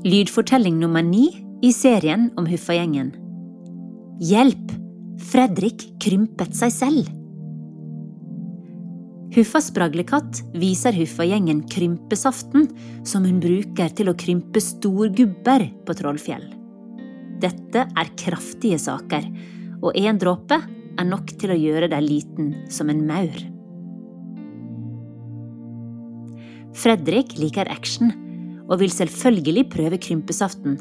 Lydfortelling nummer ni i serien om Huffagjengen. Hjelp! Fredrik krympet seg selv. Huffas spraglekatt viser Huffagjengen krympesaften som hun bruker til å krympe storgubber på Trollfjell. Dette er kraftige saker, og én dråpe er nok til å gjøre deg liten som en maur. Fredrik liker action og vil selvfølgelig prøve krympesaften,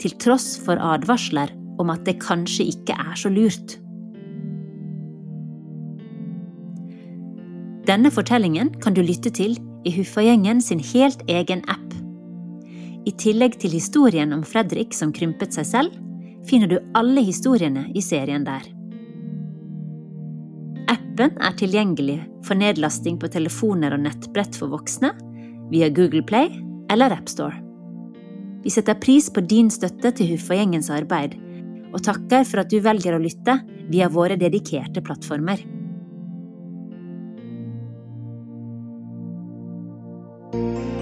til tross for advarsler om at det kanskje ikke er så lurt. Denne fortellingen kan du lytte til i Huffagjengen sin helt egen app. I tillegg til historien om Fredrik som krympet seg selv, finner du alle historiene i serien der. Appen er tilgjengelig for nedlasting på telefoner og nettbrett for voksne via Google Play eller AppStore. Vi setter pris på din støtte til Huffa-gjengens arbeid, og takker for at du velger å lytte via våre dedikerte plattformer. thank